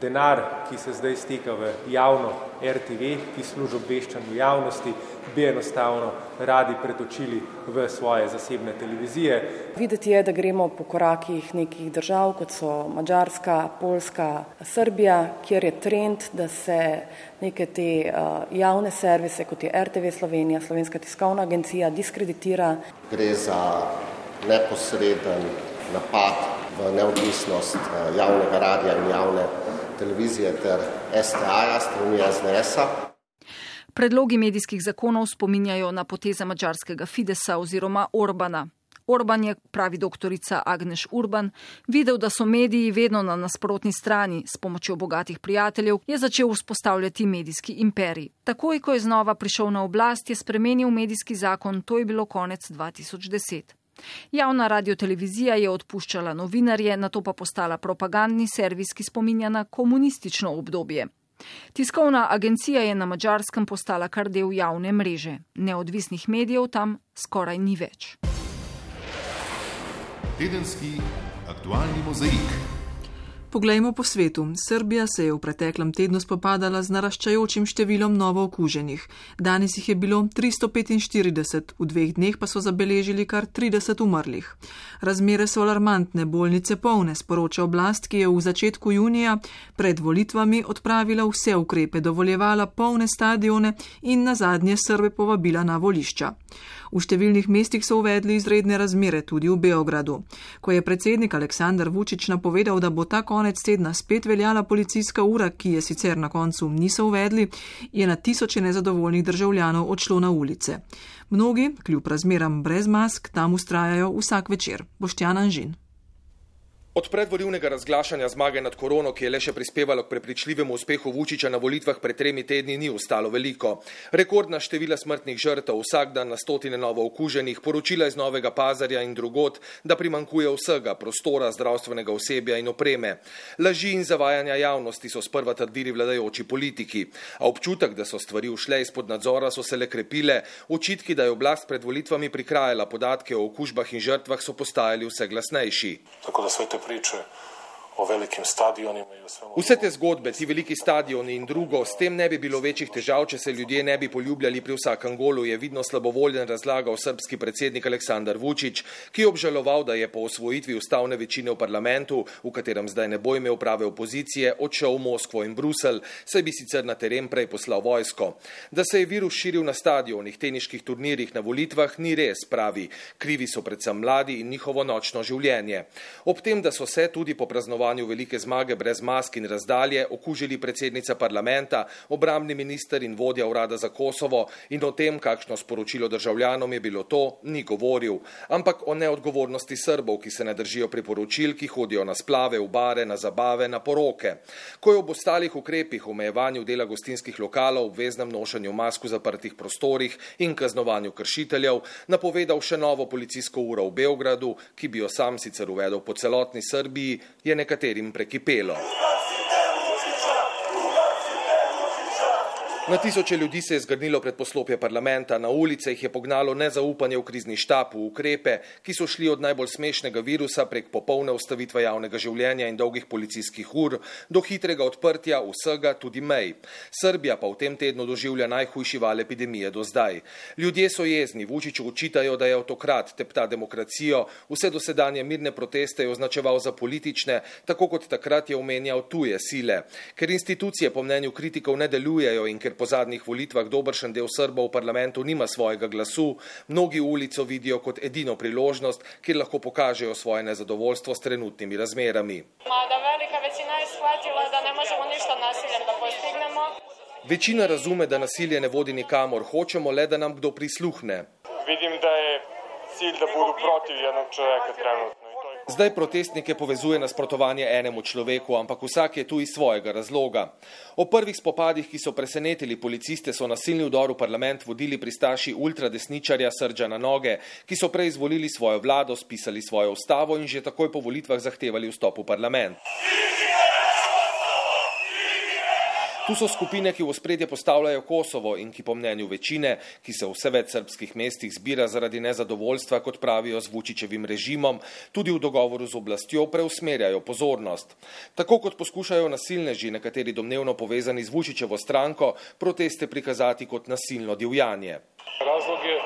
denar, ki se zdaj stika v javno RTV, ki služi obveščanju javnosti, bi enostavno radi pretočili v svoje zasebne televizije. Videti je, da gremo po korakih nekih držav, kot so Mačarska, Poljska, Srbija, kjer je trend, da se neke te uh, javne servise, kot je RTV Slovenija, Slovenska tiskovna agencija, diskreditira. Gre za neposreden napad v neodvisnost uh, javnega radija in javne televizije ter STA-ja strani SDS-a. Predlogi medijskih zakonov spominjajo na poteze mačarskega Fidesa oziroma Orbana. Orban je, pravi doktorica Agneš Urban, videl, da so mediji vedno na nasprotni strani, s pomočjo bogatih prijateljev je začel vzpostavljati medijski imperij. Takoj, ko je znova prišel na oblast, je spremenil medijski zakon, to je bilo konec 2010. Javna radiotelevizija je odpuščala novinarje, na to pa postala propagandni servis, ki spominja na komunistično obdobje. Tiskovna agencija je na mačarskem postala kar del javne mreže. Neodvisnih medijev tam skoraj ni več. Tedenski aktualni mozaik. Poglejmo po svetu. Srbija se je v preteklem tednu spopadala z naraščajočim številom novo okuženih. Danes jih je bilo 345, v dveh dneh pa so zabeležili kar 30 umrlih. Razmere so alarmantne, bolnice polne, sporoča oblast, ki je v začetku junija pred volitvami odpravila vse ukrepe, dovoljevala polne stadione in na zadnje Srbe povabila na volišča. V številnih mestih so uvedli izredne razmere, tudi v Beogradu. Ko je predsednik Aleksandar Vučić napovedal, da bo ta konec tedna spet veljala policijska ura, ki je sicer na koncu niso uvedli, je na tisoče nezadovoljnih državljanov odšlo na ulice. Mnogi, kljub razmeram brez mask, tam ustrajajo vsak večer. Boštjan Anžin. Od predvolilnega razglašanja zmage nad korono, ki je le še prispevalo k prepričljivemu uspehu Vučiča na volitvah pred tremi tedni, ni ostalo veliko. Rekordna števila smrtnih žrtev, vsak dan na stotine novo okuženih, poročila iz Novega Pazarja in drugot, da primankuje vsega, prostora, zdravstvenega osebja in opreme. Laži in zavajanja javnosti so sprva trdili vladajoči politiki, a občutek, da so stvari ušle izpod nadzora, so se le krepile, očitki, da je oblast pred volitvami prikrajala podatke o okužbah in žrtvah, so postajali vse glasnejši притчи o velikim stadionima. Vse te zgodbe, ti veliki stadioni in drugo, s tem ne bi bilo večjih težav, če se ljudje ne bi poljubljali pri vsakem golu, je vidno slabovoljen razlagal srpski predsednik Aleksandar Vučić, ki je obžaloval, da je po osvojitvi ustavne večine v parlamentu, v katerem zdaj ne bo imel prave opozicije, odšel v Moskvo in Brusel, saj bi sicer na teren prej poslal vojsko. Da se je virus širil na stadionih, teniških turnirjih, na volitvah, ni res, pravi. Krivi so predvsem mladi in njihovo nočno življenje. Ob tem, da so se tudi po praznovanju velike zmage brez mask in razdalje okužili predsednica parlamenta, obramni minister in vodja urada za Kosovo in o tem, kakšno sporočilo državljanom je bilo to, ni govoril, ampak o neodgovornosti Srbov, ki se ne držijo priporočil, ki hodijo na splave, v bare, na zabave, na poroke. Ko je ob ostalih ukrepih, omejevanju dela gostinskih lokalov, obveznem nošanju mask v zaprtih prostorih in kaznovanju kršiteljev, napovedal še novo policijsko uro v Beogradu, ki bi jo sam sicer uvedel po celotni Srbiji, je nekaterim prekipelo. Na tisoče ljudi se je zgrnilo pred poslopje parlamenta, na ulice jih je pognalo nezaupanje v krizni štab, v ukrepe, ki so šli od najbolj smešnega virusa prek popolne ustavitve javnega življenja in dolgih policijskih ur do hitrega odprtja vsega, tudi mej. Srbija pa v tem tednu doživlja najhujši val epidemije do zdaj. Ljudje so jezni, Vučiću očitajo, da je avtokrat, tepta demokracijo, vse dosedanje mirne proteste je označeval za politične, tako kot takrat je omenjal tuje sile. Ker institucije po mnenju kritikov ne delujejo in ker po zadnjih volitvah dobršen del Srbov v parlamentu nima svojega glasu, mnogi ulico vidijo kot edino priložnost, kjer lahko pokažejo svoje nezadovoljstvo s trenutnimi razmerami. Mada velika večina je shvatila, da ne možemo ništa nasiljem da postignemo. Večina razume, da nasilje ne vodi nikamor, hočemo le, da nam kdo prisluhne. Vidim, da je cilj, da bodo proti jednog človeka trenutno. Zdaj protestnike povezuje nasprotovanje enemu človeku, ampak vsak je tu iz svojega razloga. O prvih spopadih, ki so presenetili policiste, so nasilni vdor v parlament vodili pristaši ultradesničarja Srđa na noge, ki so prej izvolili svojo vlado, spisali svojo ustavo in že takoj po volitvah zahtevali vstop v parlament. Tu so skupine, ki v ospredje postavljajo Kosovo in ki po mnenju večine, ki se v vse več srpskih mestih zbira zaradi nezadovoljstva, kot pravijo z Vučičevim režimom, tudi v dogovoru z oblastjo preusmerjajo pozornost. Tako kot poskušajo nasilneži, nekateri domnevno povezani z Vučičevo stranko, proteste prikazati kot nasilno divjanje. Razlog je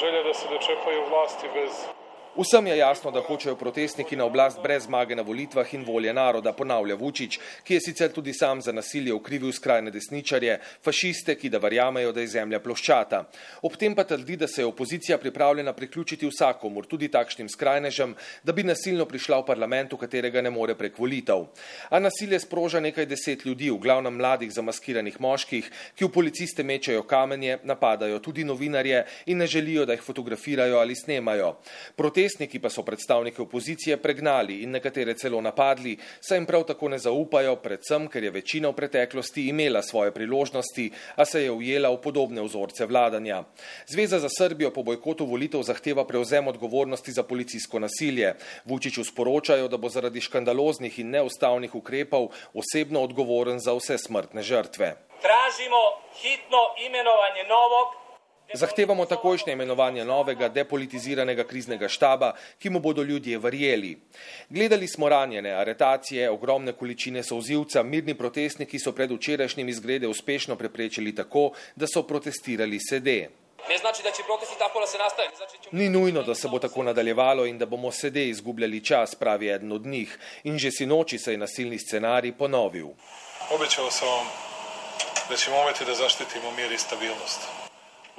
želja, da se dočepajo vlasti bez Vsem je jasno, da hočejo protestniki na oblast brez zmage na volitvah in volje naroda, ponavlja Vučić, ki je sicer tudi sam za nasilje ukrivil skrajne desničarje, fašiste, ki da verjamejo, da je zemlja ploščata. Ob tem pa trdi, da se je opozicija pripravljena priključiti vsakomur, tudi takšnim skrajnežem, da bi nasilno prišla v parlament, v katerega ne more prek volitev. A nasilje sproža nekaj deset ljudi, v glavnem mladih zamaskiranih moških, ki v policiste mečejo kamenje, napadajo tudi novinarje in ne želijo, da jih fotografirajo ali snemajo. Protest protestniki pa so predstavnike opozicije pregnali in nekatere celo napadli, saj jim prav tako ne zaupajo, predvsem ker je večina v preteklosti imela svoje priložnosti, a se je ujela v podobne vzorce vladanja. Zveza za Srbijo po bojkotu volitev zahteva prevzem odgovornosti za policijsko nasilje. Vučiću sporočajo, da bo zaradi škandaloznih in neustavnih ukrepov osebno odgovoren za vse smrtne žrtve. Tražimo hitno imenovanje novog Zahtevamo takojšnje imenovanje novega depolitiziranega kriznega štaba, ki mu bodo ljudje verjeli. Gledali smo ranjene, aretacije, ogromne količine souzivca, mirni protestniki so pred včerajšnjim izgrede uspešno preprečili tako, da so protestirali sede. Ne znači, da će protesti tako da se nastave. Znači, ćemo... Ni nujno, da se bo tako nadaljevalo in da bomo sede izgubljali čas, pravi eden od njih. In že si noči se je nasilni scenarij ponovil. Obećao sam vam da ćemo umeti da zaštitimo mir i stabilnost.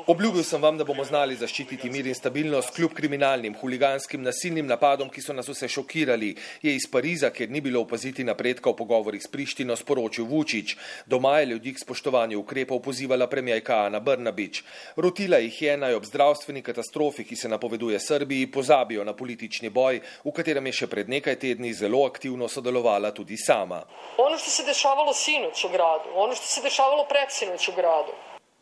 Obljubil sem vam, da bomo znali zaščititi mir in stabilnost kljub kriminalnim, huliganskim, nasilnim napadom, ki so nas vse šokirali, je iz Pariza, kjer ni bilo opaziti napredka v pogovorih s Prištino, sporočil Vučić. Doma je ljudi k spoštovanju ukrepov pozivala premijajka Ana Brnabič. Rotila jih je naj ob zdravstveni katastrofi, ki se napoveduje Srbiji, pozabijo na politični boj, v katerem je še pred nekaj tedni zelo aktivno sodelovala tudi sama. Ono što se dešavalo sinoć u gradu, ono što se dešavalo predsinoć u gradu,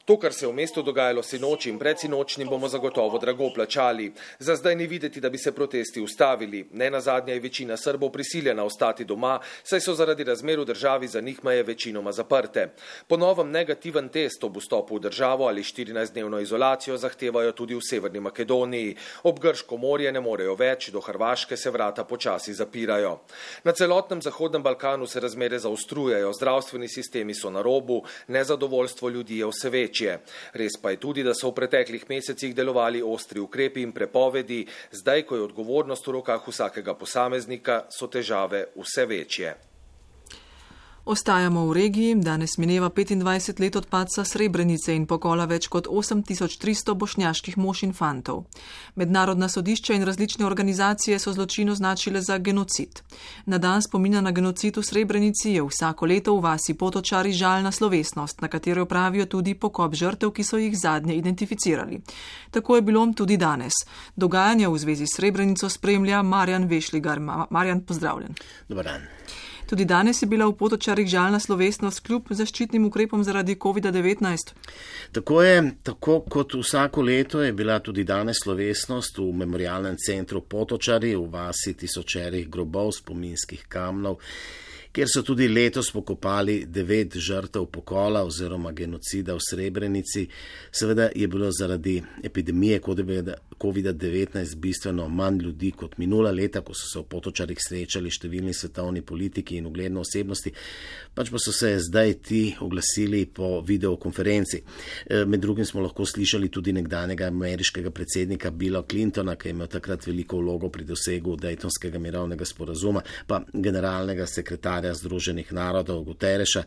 To, kar se je v mestu dogajalo sinoči in predsinočnim, bomo zagotovo drago plačali. Za zdaj ni videti, da bi se protesti ustavili. Ne na zadnje je večina Srbov prisiljena ostati doma, saj so zaradi razmer v državi za njih meje večinoma zaprte. Po novem negativen test ob vstopu v državo ali 14-dnevno izolacijo zahtevajo tudi v Severni Makedoniji. Ob Grško morje ne morejo več, do Hrvaške se vrata počasi zapirajo. Na celotnem Zahodnem Balkanu se razmere zaostrujejo, zdravstveni sistemi so na robu, nezadovoljstvo ljudi je vse večje večje. Res pa je tudi, da so v preteklih mesecih delovali ostri ukrepi in prepovedi, zdaj, ko je odgovornost v rokah vsakega posameznika, so težave vse večje. Ostajamo v regiji, danes mineva 25 let od padca Srebrenice in pokola več kot 8300 bošnjaških mož in fantov. Mednarodna sodišča in različne organizacije so zločin označile za genocid. Na dan spomina na genocid v Srebrenici je vsako leto v vasi potočari žalna slovesnost, na katero pravijo tudi pokop žrtev, ki so jih zadnje identificirali. Tako je bilo tudi danes. Dogajanje v zvezi s Srebrenico spremlja Marjan Vešligar. Marjan, pozdravljen. Dobar dan. Tudi danes je bila v potočarih žalna slovesnost kljub zaščitnim ukrepom zaradi COVID-19. Tako je, tako kot vsako leto je bila tudi danes slovesnost v memorialnem centru potočari v vasi tisočerih grobov spominskih kamnov kjer so tudi letos pokopali devet žrtev pokola oziroma genocida v Srebrenici. Seveda je bilo zaradi epidemije COVID-19 bistveno manj ljudi kot minula leta, ko so se v potočarih srečali številni svetovni politiki in ugledne osebnosti, pač pa so se zdaj ti oglasili po videokonferenci. E, med drugim smo lahko slišali tudi nekdanjega ameriškega predsednika Billa Clintona, ki je imel takrat veliko vlogo pri dosegu Daytonskega mirovnega sporazuma, pa generalnega sekretarja Združenih narodov Gutereša,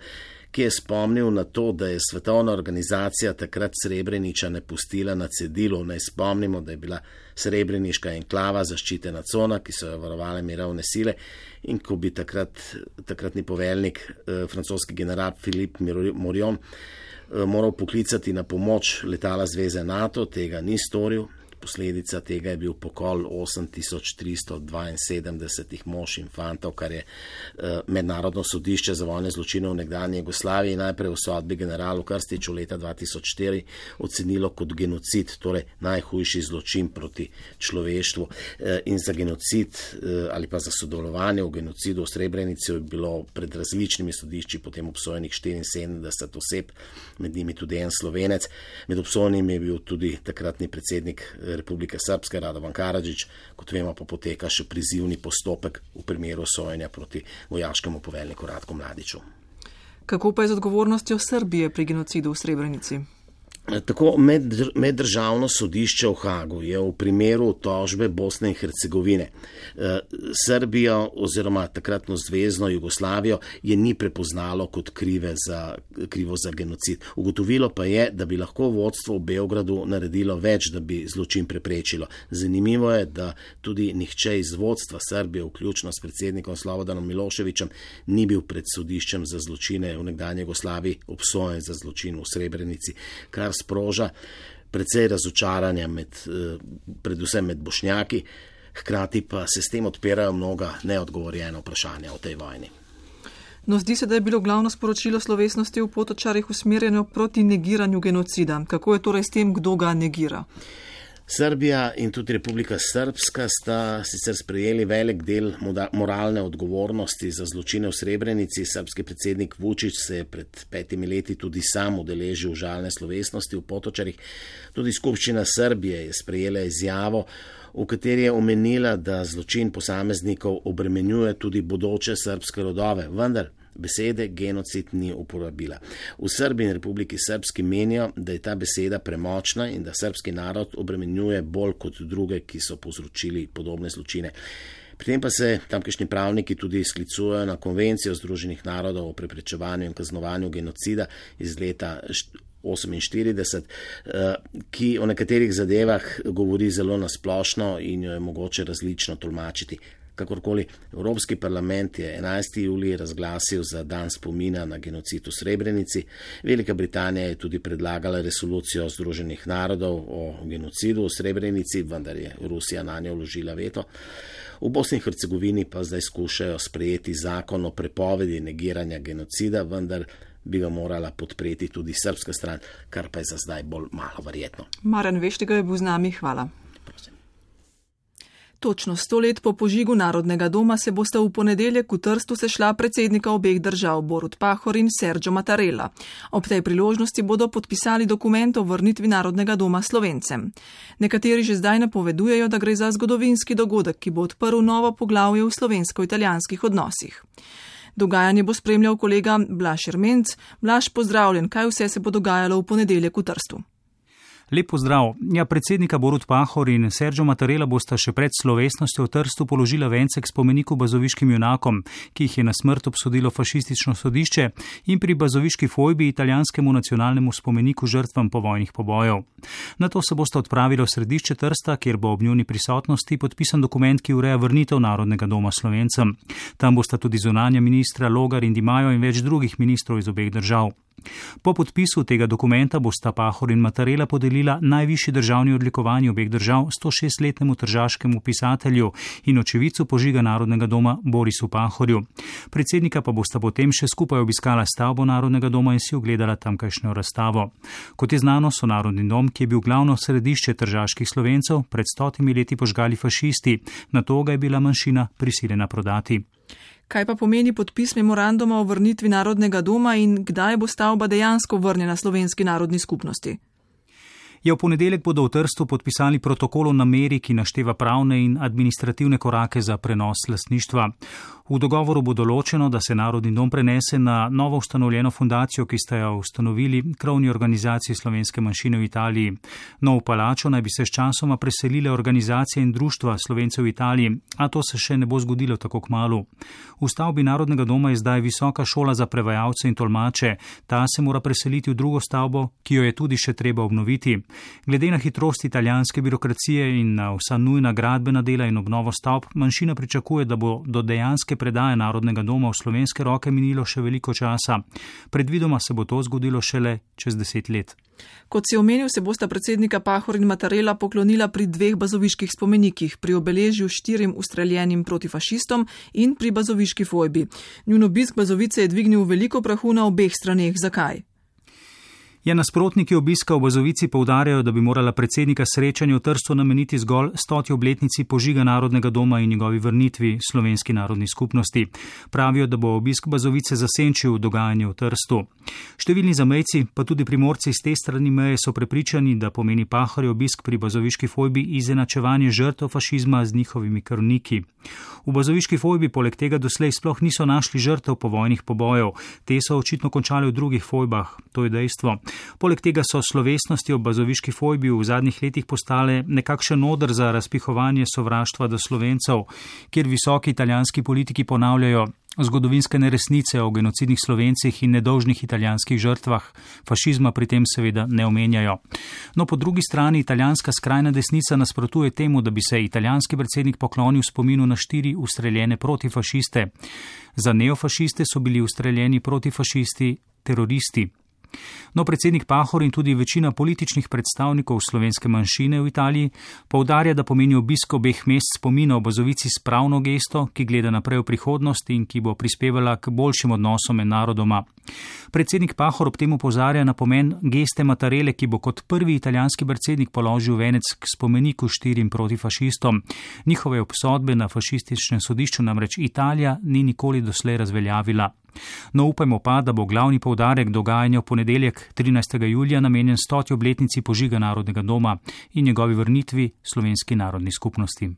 ki je spomnil na to, da je svetovna organizacija takrat Srebreniča ne pustila na cedilu. Naj spomnimo, da je bila Srebreniška enklava zaščitena cona, ki so jo varovale mirovne sile in ko bi takrat, takratni poveljnik, eh, francoski general Filip Morion, eh, moral poklicati na pomoč letala Zveze NATO, tega ni storil, Posledica tega je bil pokol 8372 mož in fantov, kar je eh, Mednarodno sodišče za vojne zločine v nekdanji Jugoslaviji najprej v sodbi generalu Krstiču leta 2004 ocenilo kot genocid, torej najhujši zločin proti človeštvu. Eh, in za genocid eh, ali pa za sodelovanje v genocidu v Srebrenici je bilo pred različnimi sodišči potem obsojenih 74 oseb, med njimi tudi en slovenec. Med obsojenimi je bil tudi takratni predsednik Republike Srpske, Radovan Karadžič, kot vemo, pa poteka še prizivni postopek v primeru sojenja proti vojaškemu poveljniku Radku Mladiču. Kako pa je z odgovornostjo Srbije pri genocidu v Srebrenici? Tako meddržavno sodišče v Hagu je v primeru tožbe Bosne in Hercegovine eh, Srbijo oziroma takratno zvezdno Jugoslavijo je ni prepoznalo kot krive za, krivo za genocid. Ugotovilo pa je, da bi lahko vodstvo v Beogradu naredilo več, da bi zločin preprečilo. Zanimivo je, da tudi nihče iz vodstva Srbije, vključno s predsednikom Slobodanom Miloševičem, ni bil pred sodiščem za zločine v nekdanji Jugoslaviji obsojen za zločin v Srebrenici, kar sproža precej razočaranja, med, eh, predvsem med bošnjaki, hkrati pa se s tem odpirajo mnoga neodgovorjena vprašanja o tej vojni. No, zdi se, da je bilo glavno sporočilo slovesnosti v potočarih usmerjeno proti negiranju genocida. Kako je torej s tem, kdo ga negira? Srbija in tudi Republika Srpska sta sicer sprejeli velik del moralne odgovornosti za zločine v Srebrenici. Srpski predsednik Vučić se je pred petimi leti tudi sam udeležil žalne slovesnosti v Potočarih. Tudi skupščina Srbije je sprejela izjavo, v kateri je omenila, da zločin posameznikov obremenjuje tudi bodoče srpske rodove. Vendar besede genocid ni uporabila. V Srbiji in Republiki Srpski menijo, da je ta beseda premočna in da srpski narod obremenjuje bolj kot druge, ki so povzročili podobne zločine. Pri tem pa se tamkajšnji pravniki tudi sklicujejo na konvencijo Združenih narodov o preprečevanju in kaznovanju genocida iz leta 48, ki o nekaterih zadevah govori zelo nasplošno in jo je mogoče različno tolmačiti. Kakorkoli, Evropski parlament je 11. julij razglasil za dan spomina na genocid v Srebrenici. Velika Britanija je tudi predlagala resolucijo Združenih narodov o genocidu v Srebrenici, vendar je Rusija na njo vložila veto. V Bosni in Hercegovini pa zdaj skušajo sprejeti zakon o prepovedi negiranja genocida, vendar bi ga morala podpreti tudi srpska stran, kar pa je za zdaj bolj malo verjetno. Maren Veštiga je bil z nami, hvala. Točno sto let po požigu Narodnega doma se bosta v ponedeljek v Trstu sešla predsednika obeh držav Borut Pahor in Sergio Mattarella. Ob tej priložnosti bodo podpisali dokument o vrnitvi Narodnega doma Slovencem. Nekateri že zdaj napovedujejo, da gre za zgodovinski dogodek, ki bo odprl novo poglavje v slovensko-italijanskih odnosih. Dogajanje bo spremljal kolega Blaž Ermenc. Blaž, pozdravljen, kaj vse se bo dogajalo v ponedeljek v Trstu. Lepo zdrav. Ja, predsednika Borut Pahor in Sergio Mattarella bosta še pred slovesnostjo v Trstu položila vence k spomeniku bazoviškim junakom, ki jih je na smrt obsodilo fašistično sodišče in pri bazoviški fojbi italijanskemu nacionalnemu spomeniku žrtvam povojnih pobojev. Na to se bosta odpravila v središče Trsta, kjer bo ob njuni prisotnosti podpisan dokument, ki ureja vrnitev Narodnega doma Slovencem. Tam bosta tudi zunanja ministra Logar in Dimajo in več drugih ministrov iz obeh držav. Po podpisu tega dokumenta bosta Pahor in Matarela podelila najvišji državni odlikovanji obeh držav 106-letnemu tržaškemu pisatelju in očevicu požiga Narodnega doma Borisu Pahorju. Predsednika pa bosta potem še skupaj obiskala stavbo Narodnega doma in si ogledala tamkajšnjo razstavo. Kot je znano, so Narodni dom, ki je bil glavno središče tržaških slovencev, pred stotimi leti požgali fašisti, na to ga je bila manjšina prisiljena prodati. Kaj pa pomeni podpis memoranduma o vrnitvi Narodnega doma in kdaj bo stavba dejansko vrnjena slovenski narodni skupnosti? Je v ponedeljek bodo v Trstu podpisali protokol o nameri, ki našteva pravne in administrativne korake za prenos lasništva. V dogovoru bo določeno, da se Narodni dom prenese na novo ustanovljeno fundacijo, ki sta jo ustanovili krovni organizaciji slovenske manjšine v Italiji. Nov palačo naj bi se s časoma preselile organizacije in društva slovencev v Italiji, a to se še ne bo zgodilo tako kmalo. V stavbi Narodnega doma je zdaj visoka šola za prevajalce in tolmače. Ta se mora preseliti v drugo stavbo, ki jo je tudi še treba obnoviti. Glede na hitrost italijanske birokracije in na vsa nujna gradbena dela in obnovo stavb, manjšina pričakuje, da bo do dejanske predaje Narodnega doma v slovenske roke minilo še veliko časa. Predvidoma se bo to zgodilo šele čez deset let. Kot si omenil, se bosta predsednika Pahor in Matarela poklonila pri dveh bazoviških spomenikih, pri obeležju štirim ustreljenim protifašistom in pri bazoviški fojbi. Njun obisk bazovice je dvignil veliko prahu na obeh straneh. Zakaj? Je nasprotniki obiska v Bazovici povdarjajo, da bi morala predsednika srečanja v Trstu nameniti zgolj stoti obletnici požiga Narodnega doma in njegovi vrnitvi slovenski narodni skupnosti. Pravijo, da bo obisk Bazovice zasenčil dogajanje v Trstu. Številni zamejci, pa tudi primorci z te strani meje so prepričani, da pomeni pahari obisk pri bazoviški fojbi izenačevanje žrtev fašizma z njihovimi krvniki. V bazoviški fojbi poleg tega doslej sploh niso našli žrtev povojnih pobojev, te so očitno končali v drugih fojbah, to je dejstvo. Poleg tega so slovesnosti ob bazoviški fojbi v zadnjih letih postale nekakšen odr za razpihovanje sovraštva do slovencev, kjer visoki italijanski politiki ponavljajo zgodovinske neresnice o genocidnih slovencih in nedolžnih italijanskih žrtvah, fašizma pri tem seveda ne omenjajo. No, po drugi strani italijanska skrajna desnica nasprotuje temu, da bi se italijanski predsednik poklonil spominu na štiri ustreljene protifašiste. Za neofašiste so bili ustreljeni protifašisti teroristi. No, predsednik Pahor in tudi večina političnih predstavnikov slovenske manjšine v Italiji povdarja, da pomeni obisk obeh mest spomina o bazovici s pravno gesto, ki gleda naprej v prihodnost in ki bo prispevala k boljšim odnosom med narodoma. Predsednik Pahor ob tem upozarja na pomen geste Matarele, ki bo kot prvi italijanski predsednik položil venec k spomeniku štirim protifašistom. Njihove obsodbe na fašističnem sodišču namreč Italija ni nikoli doslej razveljavila. No, upajmo pa, da bo glavni povdarek dogajanja v ponedeljek 13. julija namenjen stoti obletnici požiga Narodnega doma in njegovi vrnitvi slovenski narodni skupnosti.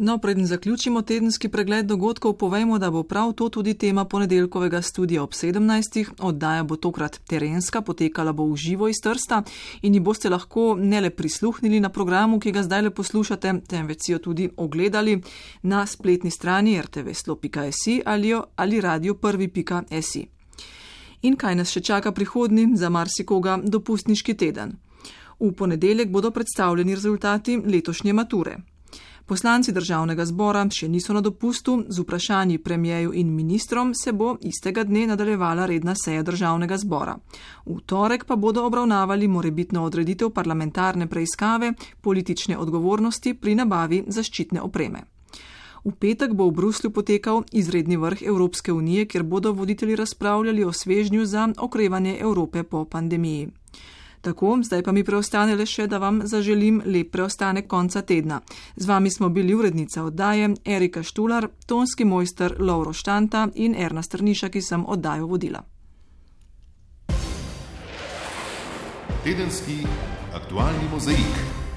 No, preden zaključimo tedenski pregled dogodkov, povejmo, da bo prav to tudi tema ponedeljkovega studija ob 17. Oddaja bo tokrat terenska, potekala bo v živo iz Trsta in ji boste lahko ne le prisluhnili na programu, ki ga zdaj le poslušate, temveč si jo tudi ogledali na spletni strani rtvslo.si ali, ali radio1.si. in kaj nas še čaka prihodnji za marsikoga dopustniški teden. V ponedeljek bodo predstavljeni rezultati letošnje mature. Poslanci državnega zbora še niso na dopustu, z vprašanji premijeju in ministrom se bo istega dne nadaljevala redna seja državnega zbora. V torek pa bodo obravnavali morebitno odreditev parlamentarne preiskave politične odgovornosti pri nabavi zaščitne opreme. V petek bo v Bruslju potekal izredni vrh Evropske unije, kjer bodo voditelji razpravljali o svežnju za okrevanje Evrope po pandemiji. Tako, zdaj pa mi preostane le še, da vam zaželim lep preostanek konca tedna. Z vami smo bili urednica oddaje Erika Štular, tonski mojster Lauro Štanta in Erna Strniša, ki sem oddajo vodila. Tedenski aktualni mozaik.